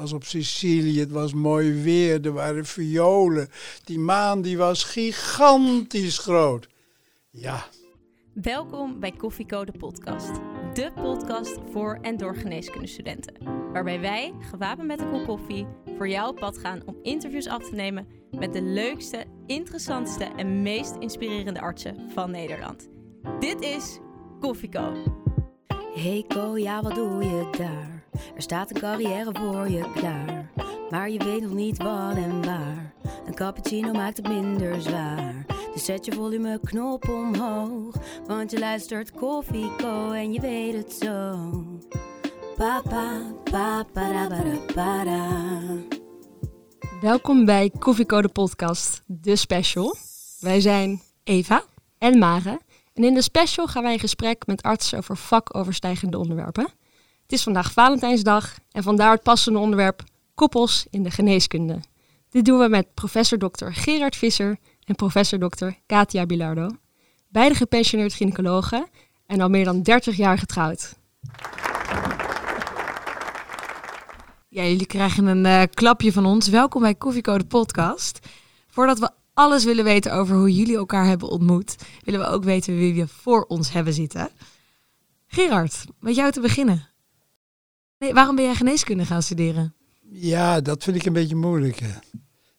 was op Sicilië, het was mooi weer, er waren violen. Die maan die was gigantisch groot. Ja. Welkom bij Koffiecode podcast. De podcast voor en door geneeskundestudenten. Waarbij wij, gewapend met een kop koffie, voor jou op pad gaan om interviews af te nemen met de leukste, interessantste en meest inspirerende artsen van Nederland. Dit is Koffieco. Hey Ko, ja wat doe je daar? Er staat een carrière voor je klaar. Maar je weet nog niet wat en waar. Een cappuccino maakt het minder zwaar. Dus zet je volumeknop omhoog. Want je luistert Koffie en je weet het zo. Papa, papa, para, Welkom bij Koffiecode podcast, de special. Wij zijn Eva en Mare. En in de special gaan wij in gesprek met artsen over vakoverstijgende onderwerpen. Het is vandaag Valentijnsdag en vandaar het passende onderwerp koppels in de geneeskunde. Dit doen we met professor Dr. Gerard Visser en professor Dr. Katia Bilardo. Beide gepensioneerd gynaecologen en al meer dan 30 jaar getrouwd. Ja, jullie krijgen een uh, klapje van ons. Welkom bij Koffiecode Podcast. Voordat we alles willen weten over hoe jullie elkaar hebben ontmoet, willen we ook weten wie we voor ons hebben zitten. Gerard, met jou te beginnen. Nee, waarom ben jij geneeskunde gaan studeren? Ja, dat vind ik een beetje moeilijk.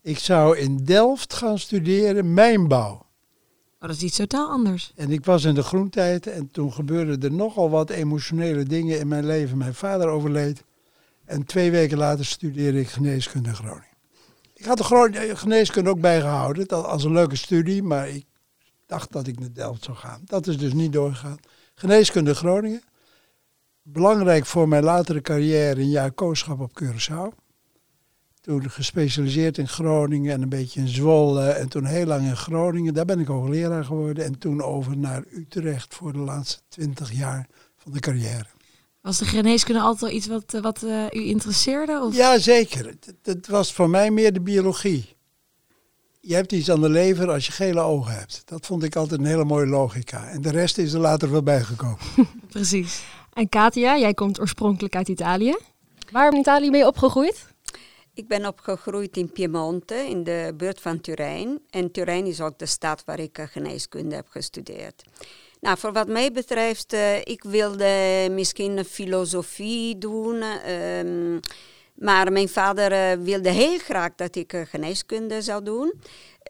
Ik zou in Delft gaan studeren mijnbouw. Oh, dat is iets totaal anders. En ik was in de groentijd en toen gebeurden er nogal wat emotionele dingen in mijn leven. Mijn vader overleed en twee weken later studeerde ik geneeskunde in Groningen. Ik had de geneeskunde ook bijgehouden als een leuke studie, maar ik dacht dat ik naar Delft zou gaan. Dat is dus niet doorgegaan. Geneeskunde Groningen belangrijk voor mijn latere carrière een jaar kooschap op Curaçao. Toen gespecialiseerd in Groningen en een beetje in Zwolle. En toen heel lang in Groningen. Daar ben ik hoogleraar geworden. En toen over naar Utrecht voor de laatste twintig jaar van de carrière. Was de geneeskunde altijd wel iets wat, eh, wat uh, u interesseerde? Of? Ja, zeker. Het, was voor mij meer de biologie. Je hebt iets aan de lever als je gele ogen hebt. Dat vond ik altijd een hele mooie logica. En de rest is er later wel bijgekomen. Precies. En Katia, jij komt oorspronkelijk uit Italië. Waarom in Italië ben je opgegroeid? Ik ben opgegroeid in Piemonte, in de buurt van Turijn. En Turijn is ook de stad waar ik geneeskunde heb gestudeerd. Nou, voor wat mij betreft, uh, ik wilde misschien filosofie doen. Um, maar mijn vader uh, wilde heel graag dat ik geneeskunde zou doen.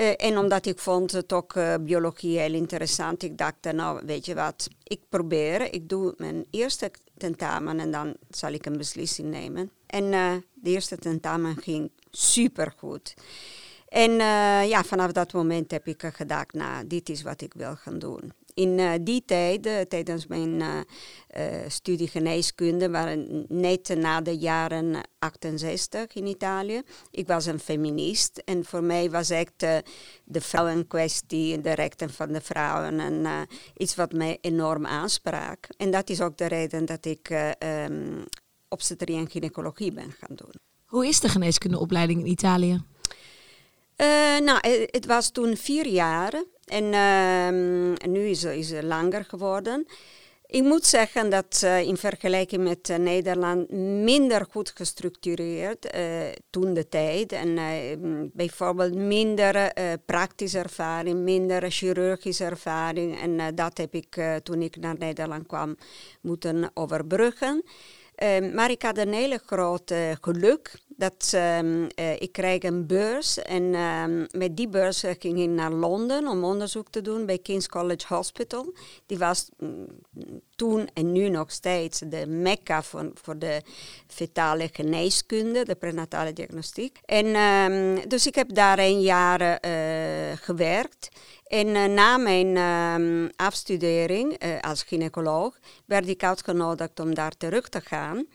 Uh, en omdat ik vond het ook biologie heel interessant, ik dacht, nou weet je wat, ik probeer, ik doe mijn eerste tentamen en dan zal ik een beslissing nemen. En de eerste tentamen ging supergoed. En ja, vanaf dat moment heb ik gedacht, nou, dit is wat ik wil gaan doen in uh, die tijd, tijdens mijn uh, studie geneeskunde, waren net na de jaren 68 in Italië. Ik was een feminist en voor mij was echt de vrouwenkwestie, de rechten van de vrouwen, en, iets wat mij enorm aansprak. En dat is ook de reden dat ik um, obstetrie en gynaecologie ben gaan doen. Hoe is de geneeskundeopleiding in Italië? Nou, het was toen vier jaar. En ehm, nu is, het langer geworden. Ik moet zeggen dat uh, in vergelijking met uh, Nederland minder goed gestructureerd uh, toen de tijd. En bijvoorbeeld minder praktische ervaring, minder chirurgische ervaring. En dat heb ik toen ik naar Nederland kwam moeten overbruggen. Ehm, maar ik had een hele grote geluk dat um, uh, ik kreeg een beurs en um, met die beurs ging ik naar Londen om onderzoek te doen bij King's College Hospital. Die was mm, toen en nu nog steeds de mekka voor, voor de fetale geneeskunde, de prenatale diagnostiek. En um, dus ik heb daar een jaar uh, gewerkt. En na mijn afstudering als gynaecoloog werd ik uitgenodigd om daar terug te gaan.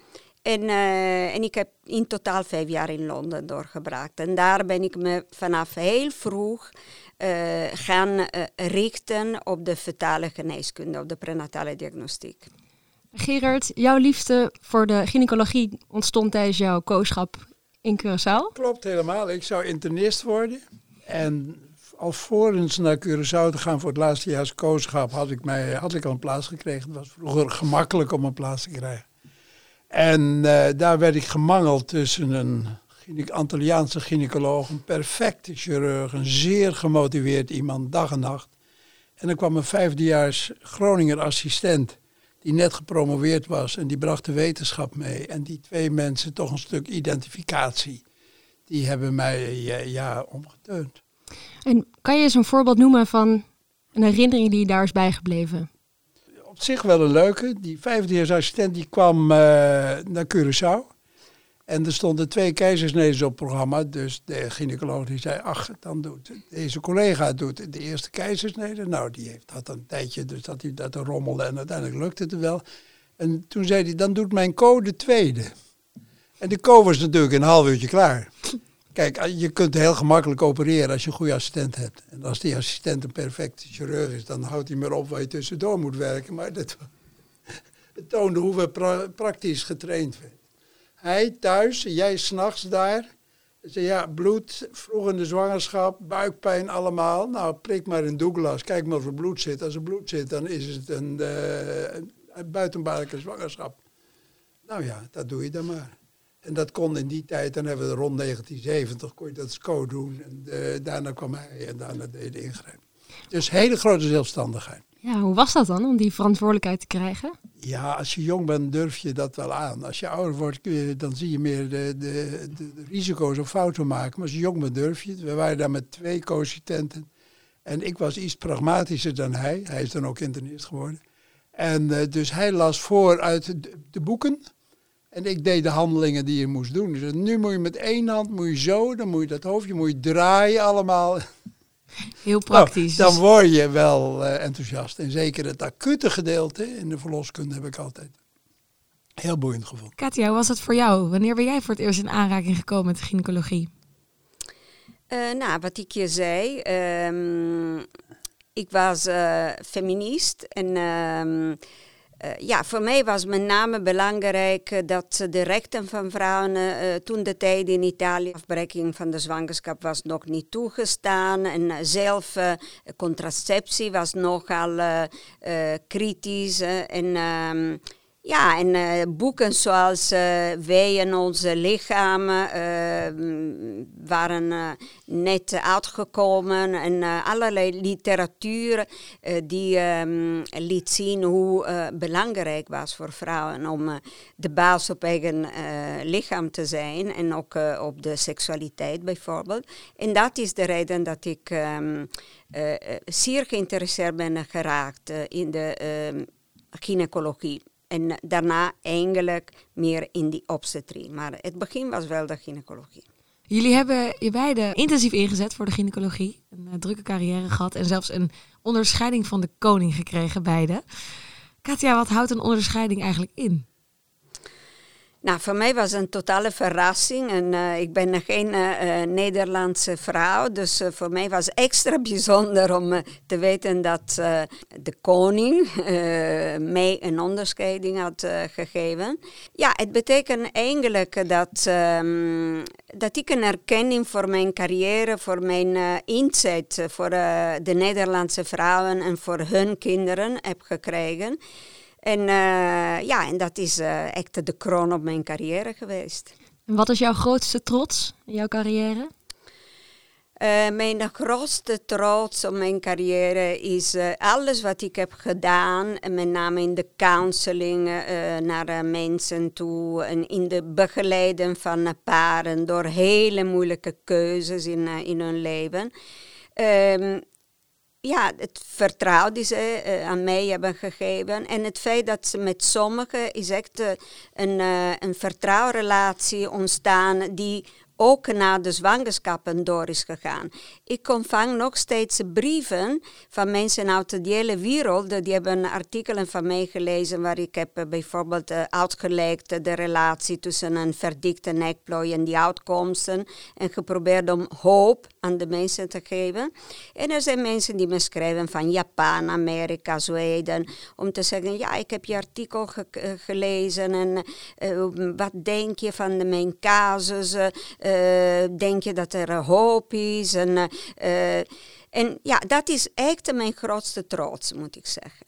En, uh, en ik heb in totaal vijf jaar in Londen doorgebracht. En daar ben ik me vanaf heel vroeg uh, gaan uh, richten op de fetale geneeskunde, op de prenatale diagnostiek. Gerard, jouw liefde voor de gynaecologie ontstond tijdens jouw kooschap in Curaçao? Klopt helemaal. Ik zou internist worden. En alvorens naar Curaçao te gaan voor het laatste jaar kooschap had ik, mij, had ik al een plaats gekregen. Het was vroeger gemakkelijk om een plaats te krijgen. En eh, daar werd ik gemangeld tussen een Antilliaanse gynaecoloog, een perfecte chirurg, een zeer gemotiveerd iemand, dag en nacht. En dan kwam een vijfdejaars Groninger assistent, die net gepromoveerd was en die bracht de wetenschap mee. En die twee mensen, toch een stuk identificatie, die hebben mij eh, ja, omgeteund. En kan je eens een voorbeeld noemen van een herinnering die je daar is bijgebleven? Op zich wel een leuke. Die vijfdejaarsassistent die kwam eh, naar Curaçao. En er stonden twee keizersnedes op het programma. Dus de gynaecoloog die zei, ach, dan doet deze collega doet de eerste keizersnede. Nou, die heeft dat een tijdje, dus dat hij dat rommelde en uiteindelijk lukte het wel. En toen zei hij, dan doet mijn co de tweede. En de co was natuurlijk een half uurtje klaar. Kijk, je kunt heel gemakkelijk opereren als je een goede assistent hebt. En als die assistent een perfecte chirurg is, dan houdt hij maar op waar je tussendoor moet werken. Maar dat het toonde hoe we pra- praktisch getraind werden. Hij thuis, jij s'nachts daar. Zei, ja, bloed, vroeg in de zwangerschap, buikpijn allemaal. Nou, prik maar in Douglas, kijk maar of er bloed zit. Als er bloed zit, dan is het een, uh, een zwangerschap. Nou ja, dat doe je dan maar. En dat kon in die tijd, dan hebben we rond 1970, kon je dat SCO doen. En uh, daarna kwam hij en daarna deed de ingreep. Dus hele grote zelfstandigheid. Ja, hoe was dat dan, om die verantwoordelijkheid te krijgen? Ja, als je jong bent durf je dat wel aan. Als je ouder wordt, dan zie je meer de, de, de, de risico's of fouten maken. Maar als je jong bent durf je het. We waren daar met twee co-assistenten. En ik was iets pragmatischer dan hij. Hij is dan ook internist geworden. En uh, dus hij las voor uit de, boeken. En ik deed de handelingen die je moest doen. Dus nu moet je met één hand moet je zo, dan moet je dat hoofdje moet je draaien allemaal. Heel praktisch. Nou, dan word je wel uh, enthousiast. En zeker het acute gedeelte in de verloskunde heb ik altijd heel boeiend gevonden. Katja, hoe was het voor jou? Wanneer ben jij voor het eerst in aanraking gekomen met de gynaecologie? Uh, nou, wat ik je zei, um, ik was uh, feminist en um, uh, ja, voor mij was met name belangrijk dat de rechten van vrouwen uh, toen de tijd in Italië, afbreking van de zwangerschap was nog niet toegestaan. En zelf contraceptie was nogal kritisch en um, ja, en uh, boeken zoals uh, Wij en onze lichamen uh, waren net uitgekomen. En allerlei literatuur die um, liet zien hoe belangrijk was voor vrouwen om de baas op eigen lichaam te zijn. En ook op de seksualiteit bijvoorbeeld. En dat is de reden dat ik um, zeer geïnteresseerd ben geraakt in de gynaecologie. En daarna eigenlijk meer in die obstetrie. Maar het begin was wel de gynaecologie. Jullie hebben je beiden intensief ingezet voor de gynaecologie. Een uh, drukke carrière gehad en zelfs een onderscheiding van de koning gekregen, beide. Katja, wat houdt een onderscheiding eigenlijk in? Nou, voor mij was het een totale verrassing. En, uh, ik ben geen uh, Nederlandse vrouw, dus voor mij was het extra bijzonder om te weten dat de koning mij een onderscheiding had gegeven. Ja, het betekent eigenlijk dat, um, dat ik een erkenning voor mijn carrière, voor mijn inzet voor de Nederlandse vrouwen en voor hun kinderen heb gekregen. En uh, ja, en dat is uh, echt de kroon op mijn carrière geweest. En wat is jouw grootste trots in jouw carrière? Uh, mijn grootste trots op mijn carrière is alles wat ik heb gedaan, met name in de counseling naar mensen toe en in de begeleiden van paren door hele moeilijke keuzes in, in hun leven. Um, ja, het vertrouwen die ze uh, aan mij hebben gegeven. En het feit dat ze met sommigen is echt uh, een, uh, een vertrouwrelatie ontstaan die ook na de zwangerschappen door is gegaan. Ik ontvang nog steeds brieven van mensen uit de hele wereld. Die hebben artikelen van mij gelezen waar ik heb bijvoorbeeld uh, uitgelegd de relatie tussen een verdikte nekplooi en die uitkomsten. En geprobeerd om hoop aan de mensen te geven. En er zijn mensen die me schrijven van Japan, Amerika, Zweden. Om te zeggen, ja, ik heb je artikel ge gelezen en wat denk je van de, mijn casus? Denk je dat er hoop is? En, uh, en ja, dat is echt mijn grootste trots, moet ik zeggen.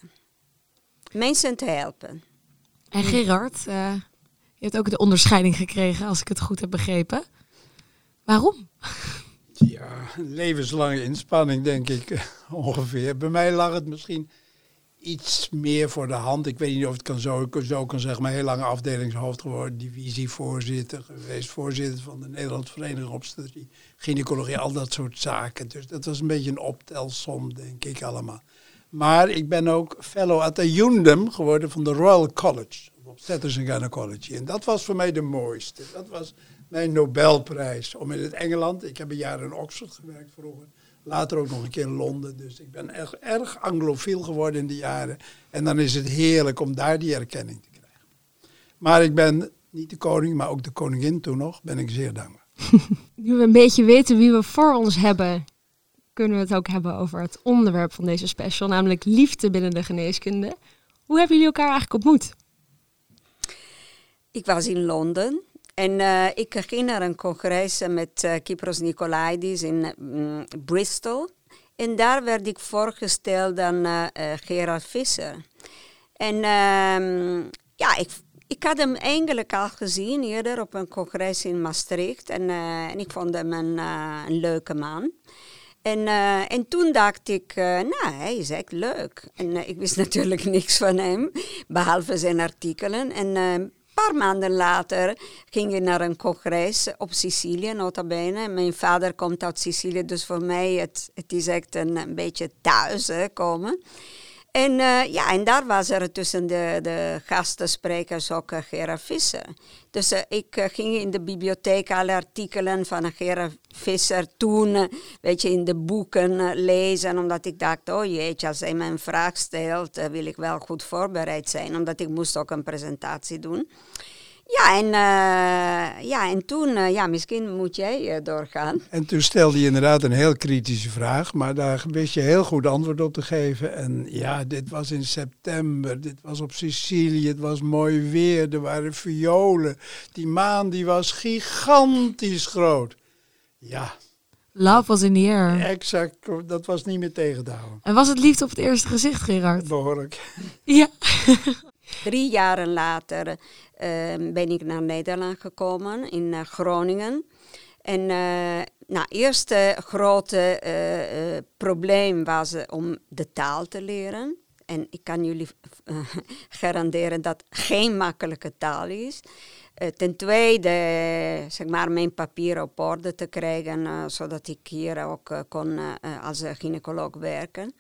Mensen te helpen. En Gerard, uh, Je hebt ook de onderscheiding gekregen, als ik het goed heb begrepen. Waarom? Ja, levenslange inspanning, denk ik ongeveer. Bij mij lag het misschien iets meer voor de hand. Ik weet niet of het kan zo, kan zeggen, maar heel lang afdelingshoofd geworden, divisievoorzitter geweest, voorzitter van de Nederlandse Vereniging Obstetrie, gynaecologie, al dat soort zaken. Dus dat was een beetje een optelsom, denk ik allemaal. Maar ik ben ook fellow at the Undum geworden van de Royal College, Obstetrics and Gynecology. En dat was voor mij de mooiste. Dat was mijn Nobelprijs. Om in het Engeland, ik heb een jaar in Oxford gewerkt vroeger, later ook nog een keer in Londen. Dus ik ben erg, erg anglofiel geworden in die jaren. En dan is het heerlijk om daar die erkenning te krijgen. Maar ik ben niet de koning, maar ook de koningin toen nog, ben ik zeer dankbaar. Nu we een beetje weten wie we voor ons hebben, kunnen we het ook hebben over het onderwerp van deze special, namelijk liefde binnen de geneeskunde. Hoe hebben jullie elkaar eigenlijk ontmoet? Ik was in Londen en uh, ik ging naar een congres met uh, Kypros Nicolaidis in um, Bristol. En daar werd ik voorgesteld aan uh, Gerard Visser. En um, ja, ik, ik had hem eigenlijk al gezien eerder op een congres in Maastricht. En, en ik vond hem een, een leuke man. En, en toen dacht ik, nou, hij is echt leuk. En ik wist natuurlijk niks van hem, behalve zijn artikelen. En een paar maanden later ging ik naar een congres op Sicilië, nota bene. Mijn vader komt uit Sicilië, dus voor mij het, het is echt een, een beetje thuis hè, komen. En, uh, ja, en daar was er tussen de, de gastensprekers ook uh, Gerard Visser. Dus uh, ik ging in de bibliotheek alle artikelen van Gerard Visser toen, weet je, in de boeken lezen. Omdat ik dacht, oh jeetje, als hij me een vraag stelt, wil ik wel goed voorbereid zijn. Omdat ik moest ook een presentatie doen. Ja, en, uh, ja, en toen, uh, ja, misschien moet jij uh, doorgaan. En toen stelde je inderdaad een heel kritische vraag, maar daar wist je heel goed antwoord op te geven. En ja, dit was in september, dit was op Sicilië, het was mooi weer, er waren violen. Die maan die was gigantisch groot. Ja. Love was in the air. Exact, dat was niet meer tegen te houden. En was het liefde op het eerste gezicht, Gerard? Behoorlijk. Ja. Drie jaren later uh, ben ik naar Nederland gekomen, in uh, Groningen. En uh, nou, eerste grote probleem was om de taal te leren. En ik kan jullie garanderen dat geen makkelijke taal is. ten tweede, zeg maar, mijn papieren op orde te krijgen, zodat ik hier ook kon als gynaecoloog werken.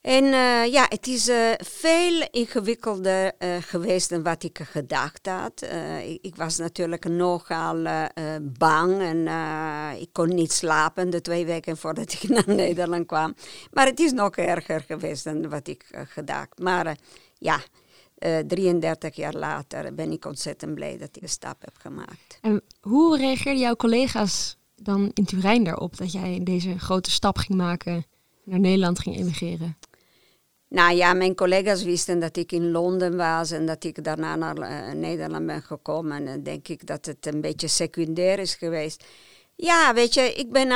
En uh, ja, het is uh, veel ingewikkelder uh, geweest dan wat ik gedacht had. Ik, ik, was natuurlijk nogal bang en ik kon niet slapen de twee weken voordat ik naar Nederland kwam. Maar het is nog erger geweest dan wat ik gedacht. Maar ja, 33 jaar later ben ik ontzettend blij dat ik een stap heb gemaakt. En hoe reageerden jouw collega's dan in Turijn daarop dat jij deze grote stap ging maken, naar Nederland ging emigreren? Nou ja, mijn collega's wisten dat ik in Londen was en dat ik daarna naar uh, Nederland ben gekomen. En dan denk ik dat het een beetje secundair is geweest. Ja, weet je, ik ben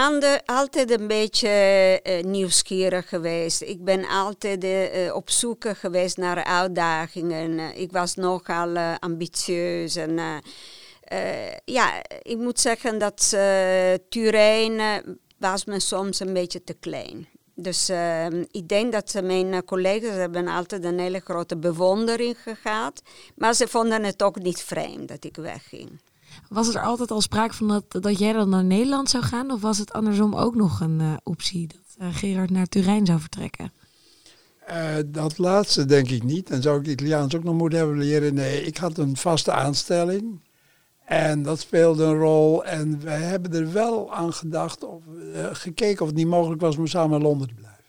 altijd een beetje uh, nieuwsgierig geweest. Ik ben altijd op zoek geweest naar uitdagingen. ik was nogal ambitieus. En ja, ik moet zeggen dat Turijn was me soms een beetje te klein dus uh, ik denk dat mijn eh, collega's hebben altijd een hele grote bewondering gehad. Maar ze vonden het ook niet vreemd dat ik wegging. Was er altijd al sprake van dat, dat jij dan naar Nederland zou gaan? Of was het andersom ook nog een uh, optie dat uh, Gerard naar Turijn zou vertrekken? dat laatste denk ik niet. En zou ik Italiaans ook nog moeten hebben leren? Nee, ik had een vaste aanstelling. En dat speelde een rol. En we hebben er wel aan gedacht, of uh, gekeken of het niet mogelijk was om samen in Londen te blijven.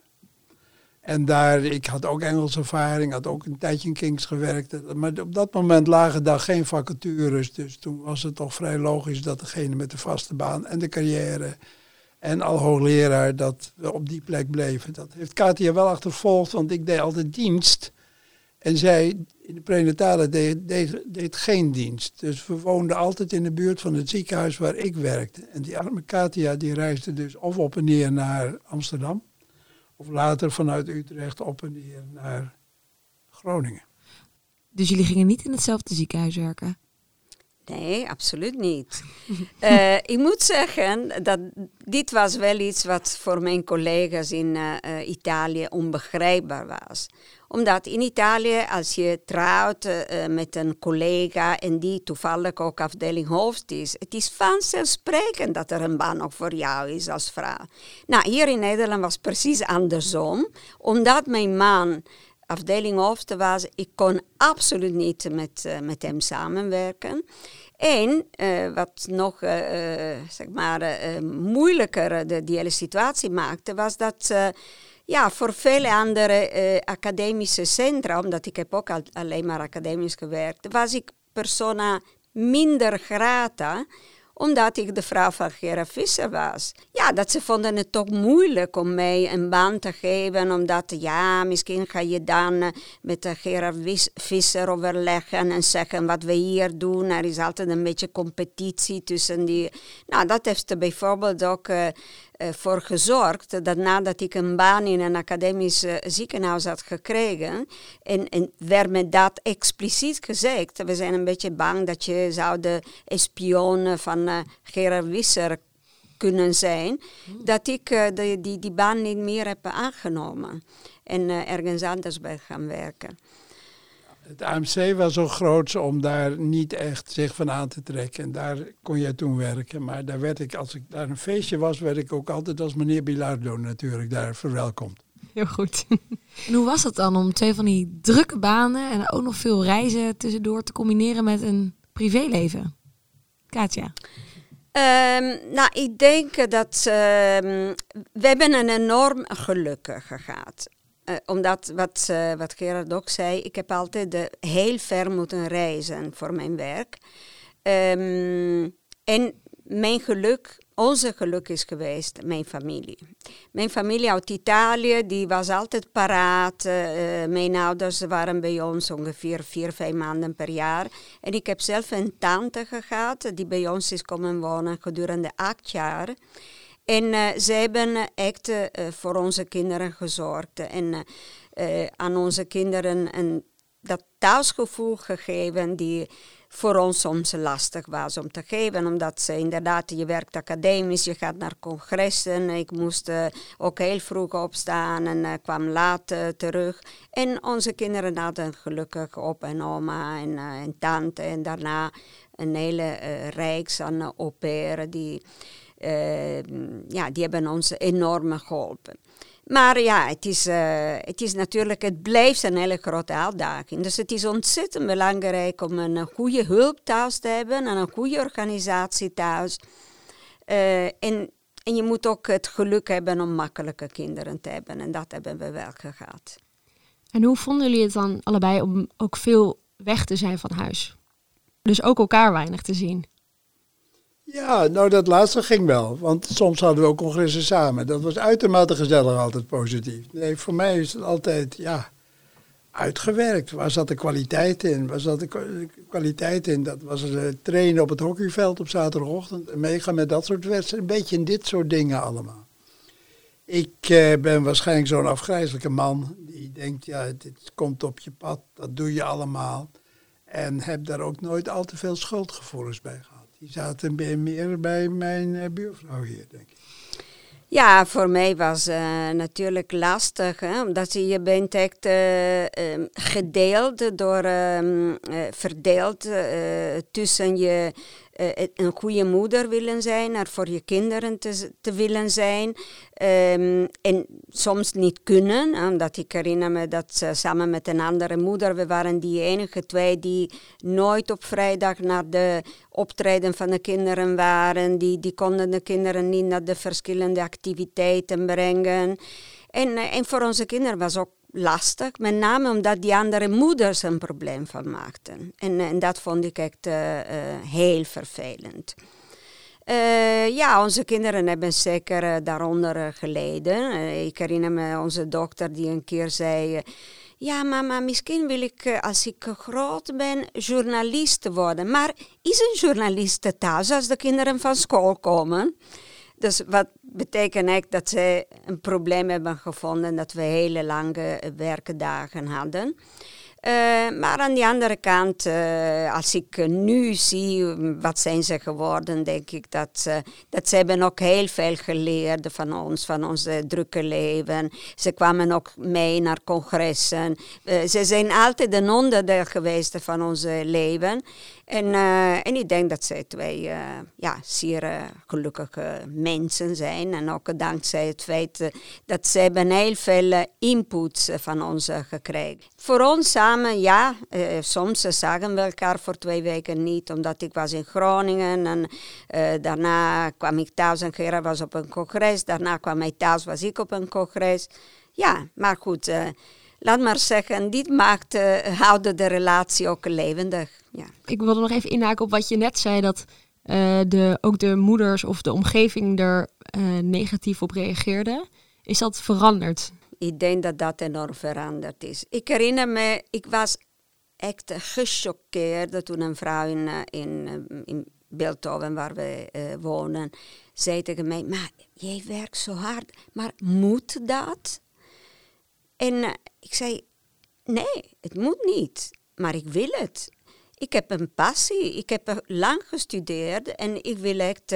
En daar, ik had ook Engelse ervaring, had ook een tijdje in Kings gewerkt. Maar op dat moment lagen daar geen vacatures. Dus toen was het toch vrij logisch dat degene met de vaste baan en de carrière en al hoogleraar, dat we op die plek bleven. Dat heeft Katia wel achtervolgd, want ik deed altijd dienst. En zij in de prenatale deed, deed, deed, geen dienst. Dus we woonden altijd in de buurt van het ziekenhuis waar ik werkte. En die arme Katia die reisde dus of op en neer naar Amsterdam. Of later vanuit Utrecht op en neer naar Groningen. Dus jullie gingen niet in hetzelfde ziekenhuis werken? Nee, absoluut niet. uh, ik moet zeggen dat dit was wel iets wat voor mijn collega's in uh, Italië onbegrijpbaar was omdat in Italië, als je trouwt met een collega en die toevallig ook afdeling hoofd is, het is vanzelfsprekend dat er een baan ook voor jou is als vrouw. Nou, hier in Nederland was precies andersom. Omdat mijn man afdeling hoofd was, ik kon absoluut niet met, uh, met hem samenwerken. En uh, wat nog uh, zeg maar, moeilijker de, die hele situatie maakte, was dat ja, voor vele andere academische centra, omdat ik heb ook al, alleen maar academisch gewerkt, was ik persona minder grata omdat ik de vrouw van Gerard Visser was. Ja, dat ze vonden het toch moeilijk om mij een baan te geven, omdat ja, misschien ga je dan uh, met Gerard Visser overleggen en zeggen wat we hier doen. Er is altijd een beetje competitie tussen die. Nou, dat heeft bijvoorbeeld ook uh, voor gezorgd dat nadat ik een baan in een academisch uh, ziekenhuis had gekregen, en, en werd me dat expliciet gezegd, we zijn een beetje bang dat je zou de espionen van uh, Gerard Wisser kunnen zijn, dat ik de, die, die baan niet meer heb aangenomen en ergens anders ben gaan werken. Het AMC was zo groot om daar niet echt zich van aan te trekken. En daar kon jij toen werken. Maar daar werd ik, als ik daar een feestje was, werd ik ook altijd als meneer Bilardo natuurlijk daar verwelkomd. Heel goed. En hoe was dat dan om twee van die drukke banen en ook nog veel reizen tussendoor te combineren met een privéleven? Katja? Um, nou, ik denk dat um, we hebben een enorm geluk gehad. Uh, omdat, wat, uh, wat Gerard ook zei, ik heb altijd heel ver moeten reizen voor mijn werk. Um, en mijn geluk, onze geluk is geweest, mijn familie. Mijn familie uit Italië, die was altijd paraat. mijn ouders waren bij ons ongeveer vier, vijf maanden per jaar. En ik heb zelf een tante gehad, die bij ons is komen wonen gedurende acht jaar. En uh, ze hebben echt uh, voor onze kinderen gezorgd. En aan onze kinderen een, dat thuisgevoel gegeven die voor ons soms lastig was om te geven. Omdat ze inderdaad, je werkt academisch, je gaat naar congressen. Ik moest ook heel vroeg opstaan en kwam laat terug. En onze kinderen hadden gelukkig op en oma en, en tante. En daarna een hele reeks aan pair die uh, ja, die hebben ons enorm geholpen. Maar ja, het is, uh, het is natuurlijk, het blijft een hele grote uitdaging. Dus het is ontzettend belangrijk om een goede hulp thuis te hebben en een goede organisatie thuis. Uh, en, en je moet ook het geluk hebben om makkelijke kinderen te hebben. En dat hebben we wel gehad. En hoe vonden jullie het dan allebei om ook veel weg te zijn van huis? Dus ook elkaar weinig te zien? Ja, nou dat laatste ging wel. Want soms hadden we ook congressen samen. Dat was uitermate gezellig, altijd positief. Nee, voor mij is het altijd, ja, uitgewerkt. Waar zat de kwaliteit in? Waar zat de kwaliteit in? Dat was het trainen op het hockeyveld op zaterdagochtend. En meegaan met dat soort wedstrijden. Een beetje in dit soort dingen allemaal. Ik eh, ben waarschijnlijk zo'n afgrijzelijke man. Die denkt, ja, dit komt op je pad. Dat doe je allemaal. En heb daar ook nooit al te veel schuldgevoelens bij gehad. Die zaten meer bij mijn uh, buurvrouw hier, denk ik. Ja, voor mij was uh, natuurlijk lastig, hè, omdat je bent echt uh, gedeeld door, um, verdeeld tussen je uh, een goede moeder willen zijn, er voor je kinderen te, willen zijn. Um, en soms niet kunnen, omdat ik herinner me dat samen met een andere moeder, we waren die enige twee die nooit op vrijdag naar de optreden van de kinderen waren. Die, die konden de kinderen niet naar de verschillende activiteiten brengen. En, uh, en voor onze kinderen was ook lastig, met name omdat die andere moeders een probleem van maakten. En, dat vond ik echt uh, uh, heel vervelend. Uh, ja, onze kinderen hebben zeker daaronder geleden. ik herinner me onze dokter die een keer zei... ja, mama, misschien wil ik als ik groot ben journalist worden. Maar is een journalist thuis als de kinderen van school komen? Dus wat betekent eigenlijk dat ze een probleem hebben gevonden dat we hele lange werkdagen hadden. Eh, maar aan de andere kant, uh, als ik nu zie wat zijn ze geworden, denk ik dat, uh, dat ze hebben ook heel veel geleerd van ons, van ons drukke leven. Ze kwamen ook mee naar congressen. ze zijn altijd een onderdeel geweest van ons leven. En, en ik denk dat zij twee ja, zeer gelukkige mensen zijn. En ook dankzij het feit dat ze hebben heel veel input van ons gekregen. Voor ons samen, ja, soms zagen we elkaar voor twee weken niet. Omdat ik was in Groningen en daarna kwam ik thuis en Gerard was op een congres. Daarna kwam hij thuis, was ik op een congres. Ja, maar goed laat maar zeggen, dit maakt, uh, de relatie ook levendig. Ja. Ik wilde nog even inhaken op wat je net zei, dat uh, de, ook de moeders of de omgeving er uh, negatief op reageerden. Is dat veranderd? Ik denk dat dat enorm veranderd is. Ik herinner me, ik was echt gechoqueerd toen een vrouw in, in, in Beeldhoven, waar we wonen, zei tegen mij, maar jij werkt zo hard, maar moet dat? En ik zei, nee, het moet niet, maar ik wil het. Ik heb een passie, ik heb lang gestudeerd en ik wil echt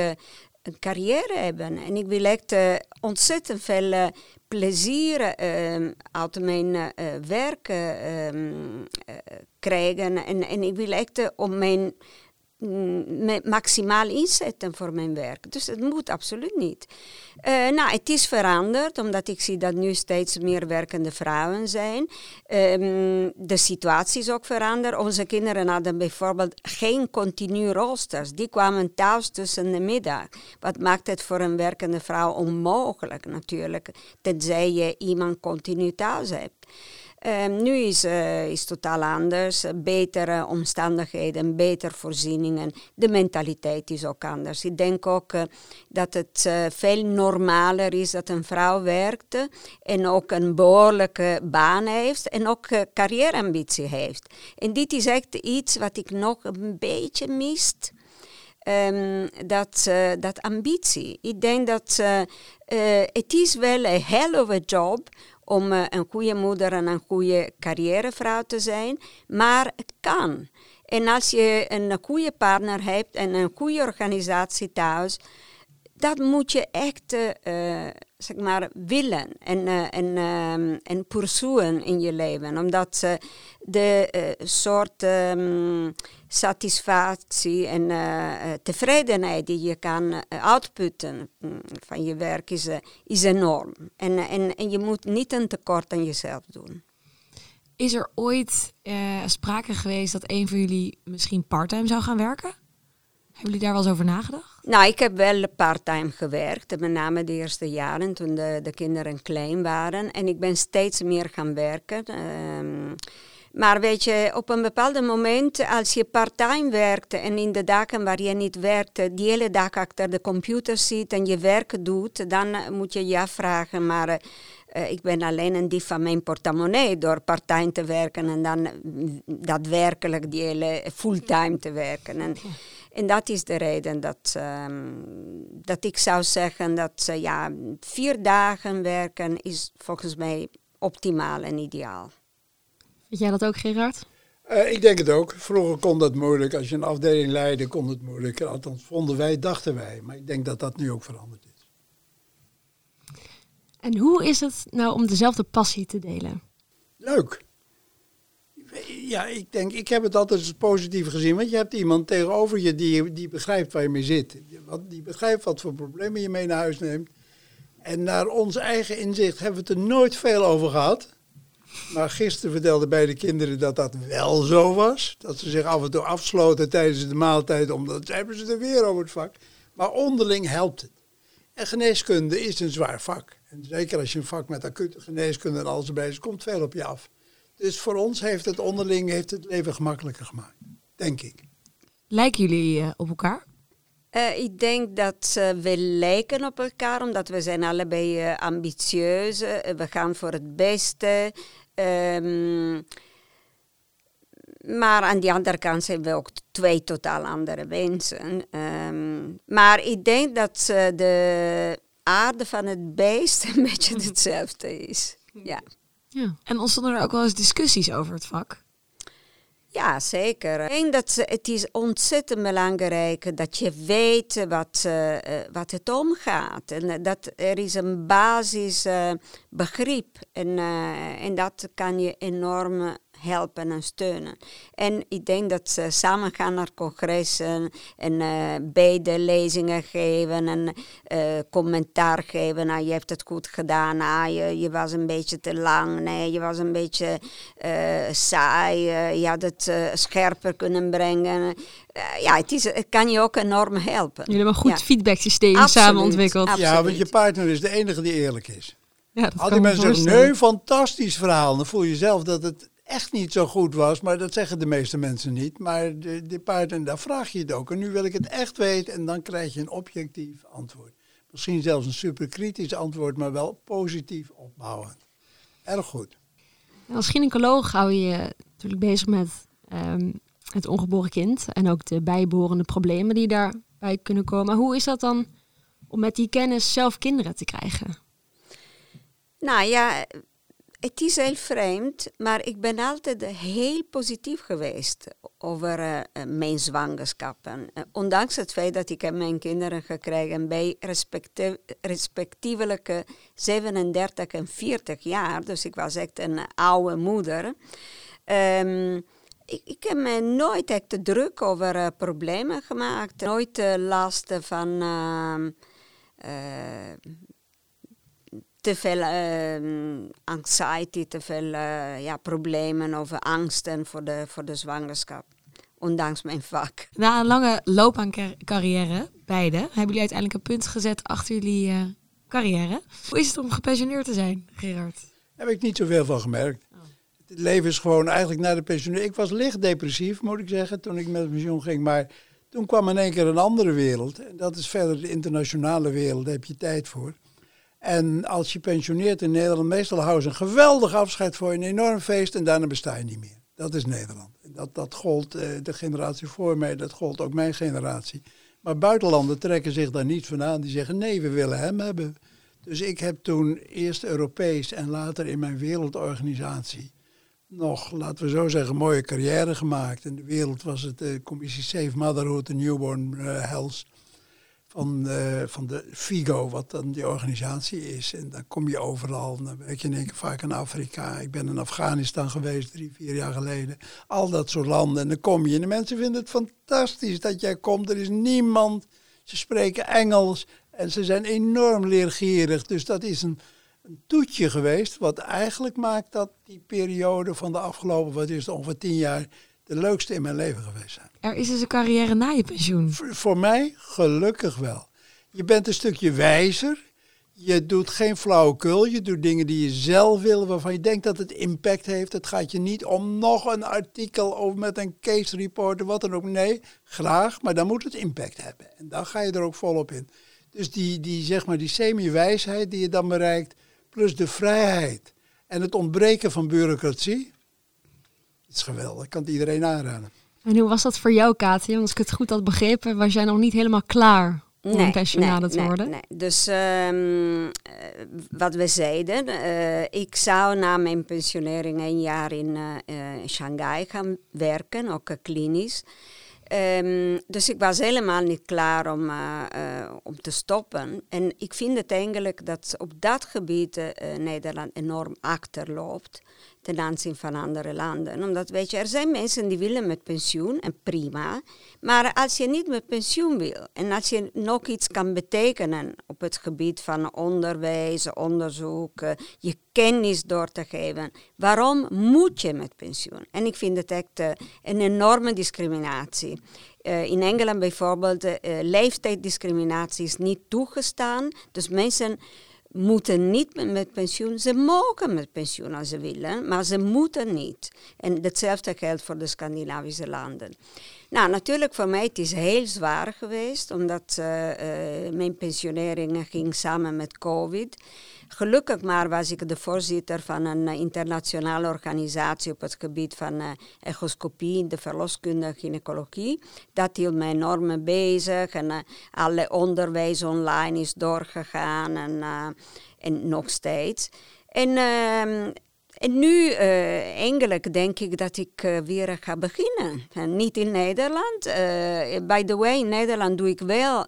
een carrière hebben. En ik wil echt uh, ontzettend veel uh, plezier uit mijn werk ehm, krijgen. En, en ik wil echt om mijn maximaal inzetten voor mijn werk. Dus het moet absoluut niet. Uh, nou, het is veranderd, omdat ik zie dat nu steeds meer werkende vrouwen zijn. Um, de situatie is ook veranderd. Onze kinderen hadden bijvoorbeeld geen continu roosters. Die kwamen thuis tussen de middag. Wat maakt het voor een werkende vrouw onmogelijk natuurlijk, tenzij je iemand continu thuis hebt. Um, nu is uh, is totaal anders. Betere omstandigheden, betere voorzieningen. De mentaliteit is ook anders. Ik denk ook uh, dat het uh, veel normaler is dat een vrouw werkt en ook een behoorlijke baan heeft en ook carrièreambitie heeft. En dit is echt iets wat ik nog een beetje mist. Um, dat, dat ambitie. Ik denk dat het is wel een hell of a job om uh, een goede moeder en een goede carrièrevrouw te zijn, maar het kan. En als je een goede partner hebt en een goede organisatie thuis, dat moet je echt uh, zeg maar, willen en, uh, en, um, en pursueren in je leven. Omdat de soort um, satisfactie en tevredenheid die je kan uitputten mm, van je werk is, is enorm. En, en, en je moet niet een tekort aan jezelf doen. Is er ooit sprake geweest dat een van jullie misschien parttime zou gaan werken? Hebben jullie daar wel eens over nagedacht? Nou, ik heb wel parttime gewerkt, met name de eerste jaren toen de, de kinderen klein waren. En ik ben steeds meer gaan werken. Um, maar weet je, op een bepaald moment, als je parttime werkt en in de dagen waar je niet werkt, die hele dag achter de computer zit en je werk doet, dan moet je je afvragen, maar uh, ik ben alleen een dief van mijn portemonnee door parttime te werken en dan daadwerkelijk die hele fulltime te werken. En, en dat is de reden dat, um, dat ik zou zeggen dat ja, vier dagen werken is volgens mij optimaal en ideaal. Vind jij dat ook, Gerard? Uh, ik denk het ook. Vroeger kon dat moeilijk. Als je een afdeling leidde, kon het moeilijk. Althans, vonden wij, dachten wij. Maar ik denk dat dat nu ook veranderd is. En hoe is het nou om dezelfde passie te delen? Leuk ja, ik denk, ik heb het altijd als positief gezien. Want je hebt iemand tegenover je die, die begrijpt waar je mee zit. Die begrijpt wat voor problemen je mee naar huis neemt. En naar ons eigen inzicht hebben we het er nooit veel over gehad. Maar gisteren vertelden beide kinderen dat dat wel zo was. Dat ze zich af en toe afsloten tijdens de maaltijd, omdat hebben ze er weer over het vak. Maar onderling helpt het. En geneeskunde is een zwaar vak. En zeker als je een vak met acute geneeskunde en alles erbij is, komt veel op je af. Dus voor ons heeft het onderling heeft het leven gemakkelijker gemaakt, denk ik. Lijken jullie uh, op elkaar? Uh, ik denk dat uh, we lijken op elkaar, omdat we zijn allebei uh, ambitieus. we gaan voor het beste. Um, maar aan de andere kant zijn we ook twee totaal andere mensen. Um, maar ik denk dat de aarde van het beest een beetje hetzelfde is. Ja. Ja. En ontstonden er ook wel eens discussies over het vak? Ja, zeker. Ik denk dat het is ontzettend belangrijk dat je weet wat, uh, wat het omgaat. En dat er is een basisbegrip. Uh, en, en dat kan je enorm helpen en steunen. En ik denk dat ze samen gaan naar congressen en uh, beide lezingen geven en uh, commentaar geven. Nou, je hebt het goed gedaan. Ah, je, je was een beetje te lang. Nee, je was een beetje uh, saai. je had het scherper kunnen brengen. ja, het, is, het kan je ook enorm helpen. Jullie hebben een goed ja. feedback systeem samen ontwikkeld. Absoluut. Ja, want je partner is de enige die eerlijk is. Ja, Al die mensen zeggen, nee, fantastisch verhaal. Dan voel je zelf dat het echt niet zo goed was, maar dat zeggen de meeste mensen niet. Maar de, de paarden, daar vraag je het ook. En nu wil ik het echt weten en dan krijg je een objectief antwoord. Misschien zelfs een superkritisch antwoord, maar wel positief opbouwend. Erg goed. Als gynaecoloog hou je je natuurlijk bezig met um, het ongeboren kind en ook de bijbehorende problemen die daarbij kunnen komen. Hoe is dat dan om met die kennis zelf kinderen te krijgen? Nou ja, het is heel vreemd, maar ik ben altijd heel positief geweest over uh, mijn zwangerschappen. Uh, ondanks het feit dat ik mijn kinderen gekregen bij respectie respectievelijke 37 en 40 jaar. Dus ik was echt een oude moeder. Um, ik, ik, heb me nooit echt druk over uh, problemen gemaakt. Nooit last van ehm, te veel uh, anxiety, te veel uh, ja, problemen of angsten voor de, voor de zwangerschap. Ondanks mijn vak. Na een lange loopbaancarrière, beide, hebben jullie uiteindelijk een punt gezet achter jullie uh, carrière. Hoe is het om gepensioneerd te zijn, Gerard? Heb ik niet zoveel van gemerkt. Oh. Het leven is gewoon eigenlijk na de pensionering. Ik was licht depressief, moet ik zeggen, toen ik met pensioen ging. Maar toen kwam in één keer een andere wereld. En dat is verder de internationale wereld, daar heb je tijd voor. En als je pensioneert in Nederland, meestal houden ze een geweldig afscheid voor een enorm feest en daarna besta je niet meer. Dat is Nederland. Dat, dat gold uh, de generatie voor mij, dat gold ook mijn generatie. Maar buitenlanden trekken zich daar niet van aan. Die zeggen nee, we willen hem hebben. Dus ik heb toen eerst Europees en later in mijn wereldorganisatie nog, laten we zo zeggen, mooie carrière gemaakt. In de wereld was het de commissie Safe Motherhood en Newborn uh, Health van, uh, van de FIGO, wat dan die organisatie is. En dan kom je overal. Dan werk je in vaak in Afrika. Ik ben in Afghanistan geweest drie, vier jaar geleden. Al dat soort landen. En dan kom je. En de mensen vinden het fantastisch dat jij komt. Er is niemand. Ze spreken Engels. En ze zijn enorm leergierig. Dus dat is een, een toetje geweest. Wat eigenlijk maakt dat die periode van de afgelopen, wat is het, ongeveer tien jaar de leukste in mijn leven geweest zijn. Er is dus een carrière na je pensioen? Voor, mij gelukkig wel. Je bent een stukje wijzer. Je doet geen flauwekul. Je doet dingen die je zelf wil, waarvan je denkt dat het impact heeft. Het gaat je niet om nog een artikel of met een case report of wat dan ook. Nee, graag, maar dan moet het impact hebben. En dan ga je er ook volop in. Dus die, die, zeg maar, die semi-wijsheid die je dan bereikt, plus de vrijheid en het ontbreken van bureaucratie, is geweldig. Kan het iedereen aanraden. En hoe was dat voor jou, Katie? Want als ik het goed had begrepen, was jij nog niet helemaal klaar om nee, pensionade te worden? Nee, Dus um, wat we zeiden, uh, ik zou na mijn pensionering een jaar in uh, Shanghai gaan werken, ook klinisch. Um, dus ik was helemaal niet klaar om, uh, uh, om te stoppen. En ik vind het eigenlijk dat op dat gebied uh, Nederland enorm achterloopt ten aanzien van andere landen. Omdat, weet je, er zijn mensen die willen met pensioen, en prima. Maar als je niet met pensioen wil en als je nog iets kan betekenen op het gebied van onderwijs, onderzoek, eh, je kennis door te geven, waarom moet je met pensioen? En ik vind het echt uh, een enorme discriminatie. Uh, in Engeland bijvoorbeeld, uh, leeftijddiscriminatie is niet toegestaan. Dus mensen moeten niet met pensioen. Ze mogen met pensioen als ze willen, maar ze moeten niet. En hetzelfde geldt voor de Scandinavische landen. Nou, natuurlijk voor mij het is heel zwaar geweest, omdat uh, uh, mijn pensionering ging samen met COVID. Gelukkig maar was ik de voorzitter van een internationale organisatie op het gebied van uh, echoscopie, de verloskunde gynaecologie. Dat hield mij enorm bezig en uh, alle onderwijs online is doorgegaan en, en nog steeds. En ehm, En nu uh, denk ik dat ik weer ga beginnen. En niet in Nederland. By the way, in Nederland doe ik wel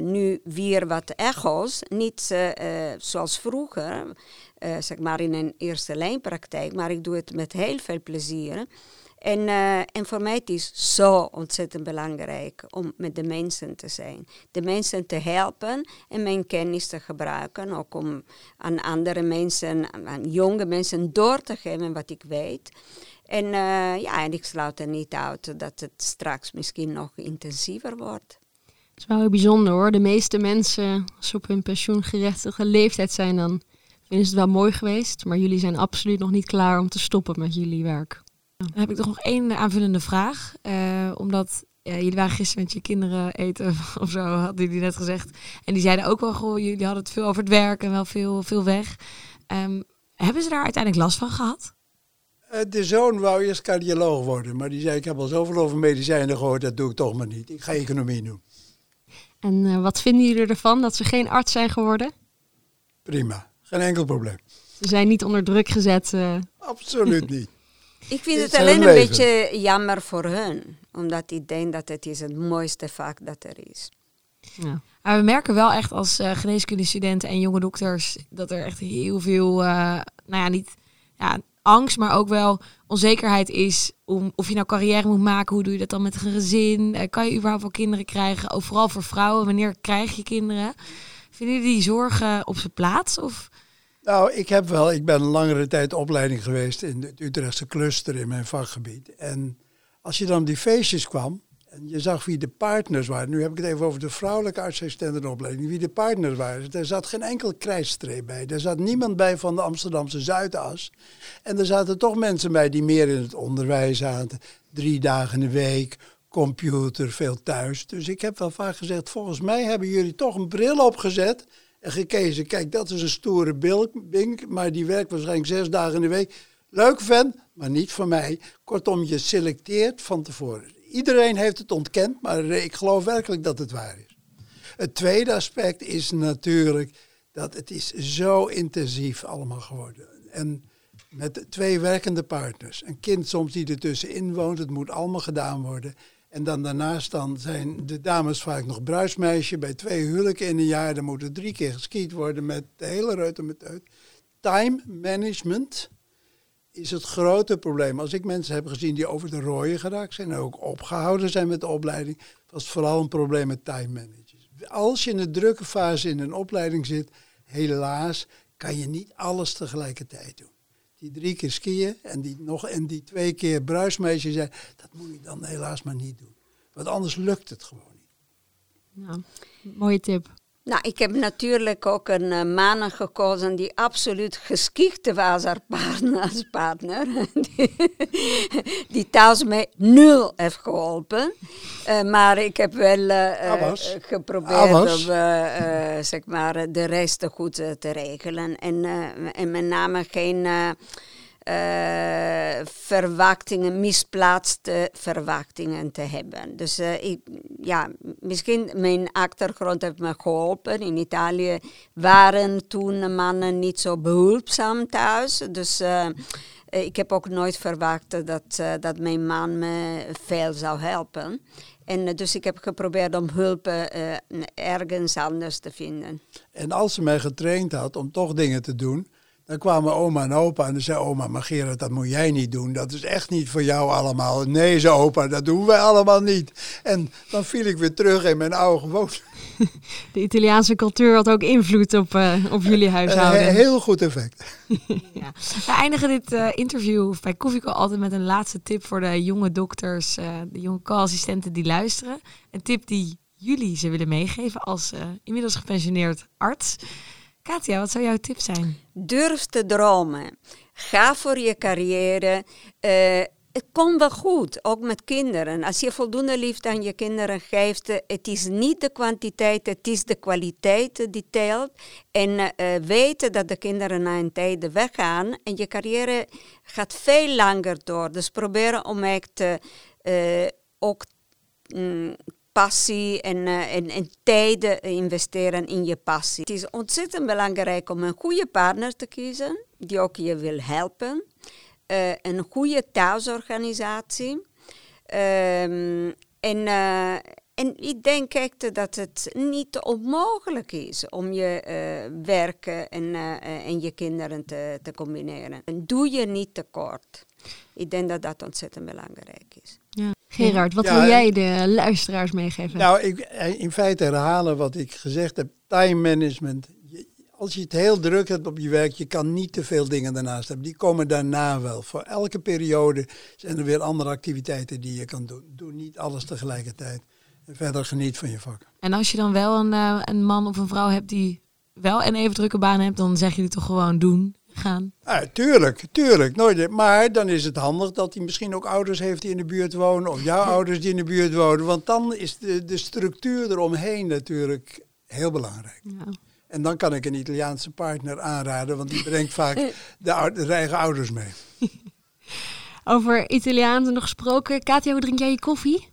nu weer wat echo's. Niet zoals vroeger, zeg maar in een eerste lijnpraktijk. Maar ik doe het met heel veel plezier. En, en voor mij het is zo ontzettend belangrijk om met de mensen te zijn. De mensen te helpen en mijn kennis te gebruiken. Ook om aan andere mensen, aan jonge mensen door te geven wat ik weet. En, ja, en ik sluit er niet uit dat het straks misschien nog intensiever wordt. Het is wel heel bijzonder hoor. De meeste mensen, als ze op hun pensioengerechtigde leeftijd zijn, dan vinden ze het wel mooi geweest. Maar jullie zijn absoluut nog niet klaar om te stoppen met jullie werk. Dan heb ik toch nog één aanvullende vraag. Uh, omdat ja, jullie waren gisteren met je kinderen eten of zo, hadden jullie net gezegd. En die zeiden ook wel, goh, jullie hadden het veel over het werk en wel veel, veel weg. Um, hebben ze daar uiteindelijk last van gehad? Uh, de zoon wou eerst cardioloog worden, maar die zei, ik heb al zoveel over medicijnen gehoord, dat doe ik toch maar niet. Ik ga economie doen. En uh, wat vinden jullie ervan dat ze geen arts zijn geworden? Prima, geen enkel probleem. Ze zijn niet onder druk gezet? Absoluut niet. Ik vind het alleen een beetje jammer voor hun. Omdat ik denk dat het is het mooiste vak dat er is. Ja. Maar we merken wel echt als uh, geneeskundestudenten en jonge dokters dat er echt heel veel, uh, nou ja, niet ja, angst, maar ook wel onzekerheid is om of je nou carrière moet maken. Hoe doe je dat dan met een gezin? Uh, kan je überhaupt wel kinderen krijgen? Ook vooral voor vrouwen, wanneer krijg je kinderen? Vinden jullie die zorgen op zijn plaats? Of nou, ik heb wel, ik ben langere tijd opleiding geweest in het Utrechtse cluster in mijn vakgebied. En als je dan die feestjes kwam en je zag wie de partners waren, nu heb ik het even over de vrouwelijke artsassistentenopleiding, wie de partners waren. Er zat geen enkel krijsstreep bij. Er zat niemand bij van de Amsterdamse Zuidas. En er zaten toch mensen bij die meer in het onderwijs zaten. Drie dagen in de week, computer, veel thuis. Dus ik heb wel vaak gezegd, volgens mij hebben jullie toch een bril opgezet en gekeken, kijk, dat is een stoere bink, maar die werkt waarschijnlijk zes dagen in de week. Leuk vent, maar niet voor mij. Kortom, je selecteert van tevoren. Iedereen heeft het ontkend, maar ik geloof werkelijk dat het waar is. Het tweede aspect is natuurlijk dat het is zo intensief allemaal geworden. En met twee werkende partners. Een kind soms die ertussenin woont, het moet allemaal gedaan worden. En dan daarnaast dan zijn de dames vaak nog bruismeisje. Bij twee huwelijken in een jaar, dan moet er drie keer geskiet worden met de hele reuter met uit. Time management is het grote probleem. Als ik mensen heb gezien die over de rooien geraakt zijn en ook opgehouden zijn met de opleiding, was het vooral een probleem met time managers. Als je in de drukke fase in een opleiding zit, helaas kan je niet alles tegelijkertijd doen die drie keer skiën en die, nog, en die twee keer bruismeisje zijn, dat moet je dan helaas maar niet doen. Want anders lukt het gewoon niet. Ja, mooie tip. Nou, ik heb natuurlijk ook een uh, man gekozen die absoluut geschikt was als partner. die, die thuis mij nul heeft geholpen. Uh, maar ik heb wel uh, geprobeerd om zeg maar, de rest goed te regelen. En, en met name geen uh, verwachtingen, misplaatste verwachtingen te hebben. Dus uh, ik, ja, misschien mijn achtergrond heeft me geholpen. In Italië waren toen mannen niet zo behulpzaam thuis. Dus uh, ik heb ook nooit verwacht dat, dat mijn man me veel zou helpen. En dus ik heb geprobeerd om hulp ergens anders te vinden. En als ze mij getraind had om toch dingen te doen, dan kwamen oma en opa en dan zei oma, maar Gerard, dat moet jij niet doen. Dat is echt niet voor jou allemaal. Nee, zei opa, dat doen wij allemaal niet. En dan viel ik weer terug in mijn oude gewoonte. De Italiaanse cultuur had ook invloed op, uh, op jullie huishouden. Een heel goed effect. ja. We eindigen dit uh, interview bij Koffieko altijd met een laatste tip voor de jonge dokters, uh, de jonge co-assistenten die luisteren. Een tip die jullie ze willen meegeven als inmiddels gepensioneerd arts. Katja, wat zou jouw tip zijn? Durf te dromen. Ga voor je carrière. Uh, het komt wel goed, ook met kinderen. Als je voldoende liefde aan je kinderen geeft, uh, het is niet de kwantiteit, het is de kwaliteit die telt. En uh, weten dat de kinderen na een tijd weggaan en je carrière gaat veel langer door. Dus proberen om echt ook mm, passie en, uh, en, en tijden investeren in je passie. Het is ontzettend belangrijk om een goede partner te kiezen die ook je wil helpen. Eh, een goede thuisorganisatie. Ehm, en, eh, en ik denk echt dat het niet onmogelijk is om je werken en, en je kinderen te, te combineren. En doe je niet tekort. Ik denk dat dat ontzettend belangrijk is. Ja. Gerard, wat wil jij de luisteraars meegeven? Nou, ik, in feite herhalen wat ik gezegd heb. Time management. Als je het heel druk hebt op je werk, je kan niet te veel dingen daarnaast hebben. Die komen daarna wel. Voor elke periode zijn er weer andere activiteiten die je kan doen. Doe niet alles tegelijkertijd. En verder geniet van je vak. En als je dan wel een, uh, een man of een vrouw hebt die wel een even drukke baan hebt, dan zeg je het toch gewoon doen gaan. Ja, tuurlijk, tuurlijk. Nooit. Maar dan is het handig dat hij misschien ook ouders heeft die in de buurt wonen. Of jouw ouders die in de buurt wonen. Want dan is de, de structuur eromheen natuurlijk heel belangrijk. Ja. En dan kan ik een Italiaanse partner aanraden, want die brengt vaak de, de eigen ouders mee. Over Italiaans nog gesproken. Katia, hoe drink jij je koffie?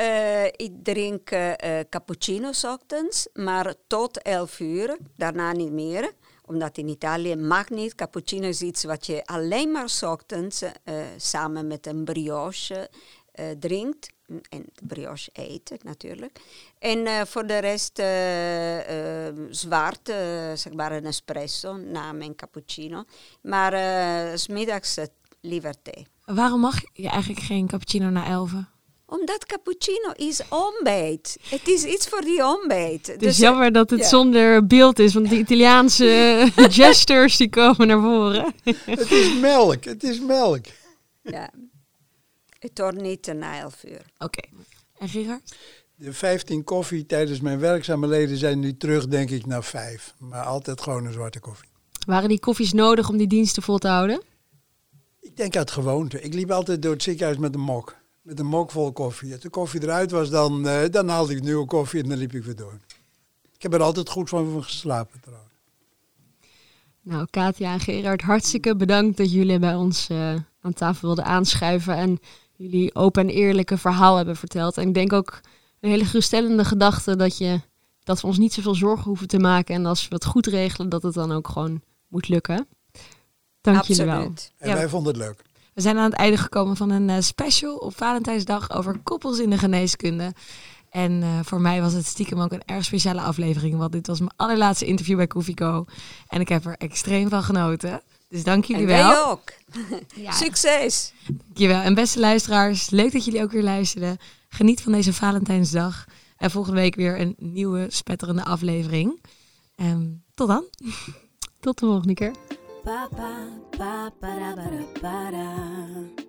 Uh, ik drink uh, cappuccino ochtends, maar tot 11 uur, daarna niet meer omdat in Italië mag niet. Cappuccino is iets wat je alleen maar ochtends uh, samen met een brioche uh, drinkt. En brioche eet natuurlijk. En uh, voor de rest zwart, zeg maar een espresso na mijn cappuccino. Maar smiddags liever thee. Waarom mag je eigenlijk geen cappuccino na elven? Omdat cappuccino is ontbijt. Het is iets voor die ontbijt. Het is dus, jammer dat het zonder beeld is, want de Italiaanse gestures die komen naar voren. het is melk, het is melk. Ja, het hoort niet na elf uur. Oké. En Gerard? De 15 koffie tijdens mijn werkzame leden zijn nu terug, denk ik, naar vijf. Maar altijd gewoon een zwarte koffie. Waren die koffies nodig om die diensten vol te houden? Ik denk uit gewoonte. Ik liep altijd door het ziekenhuis met een mok met een mok vol koffie. Als de koffie eruit was, dan, uh, dan haalde ik nieuwe koffie en dan liep ik weer door. Ik heb er altijd goed van geslapen trouwens. Nou, Katja en Gerard, hartstikke bedankt dat jullie bij ons uh, aan tafel wilden aanschuiven en jullie open en eerlijke verhaal hebben verteld. En ik denk ook een hele geruststellende gedachte dat, je, dat we ons niet zoveel zorgen hoeven te maken en als we het goed regelen, dat het dan ook gewoon moet lukken. Dank Absoluut. jullie wel. En wij vonden het leuk. We zijn aan het einde gekomen van een uh, special op Valentijnsdag over koppels in de geneeskunde. En uh, voor mij was het stiekem ook een erg speciale aflevering, want dit was mijn allerlaatste interview bij Koffieco. En ik heb er extreem van genoten. Dus dank jullie en wel. Jij ook. ja. Succes. Dankjewel. En beste luisteraars, leuk dat jullie ook weer luisteren. Geniet van deze Valentijnsdag. En volgende week weer een nieuwe spetterende aflevering. En tot dan. Tot de volgende keer. Pa pa pa para para para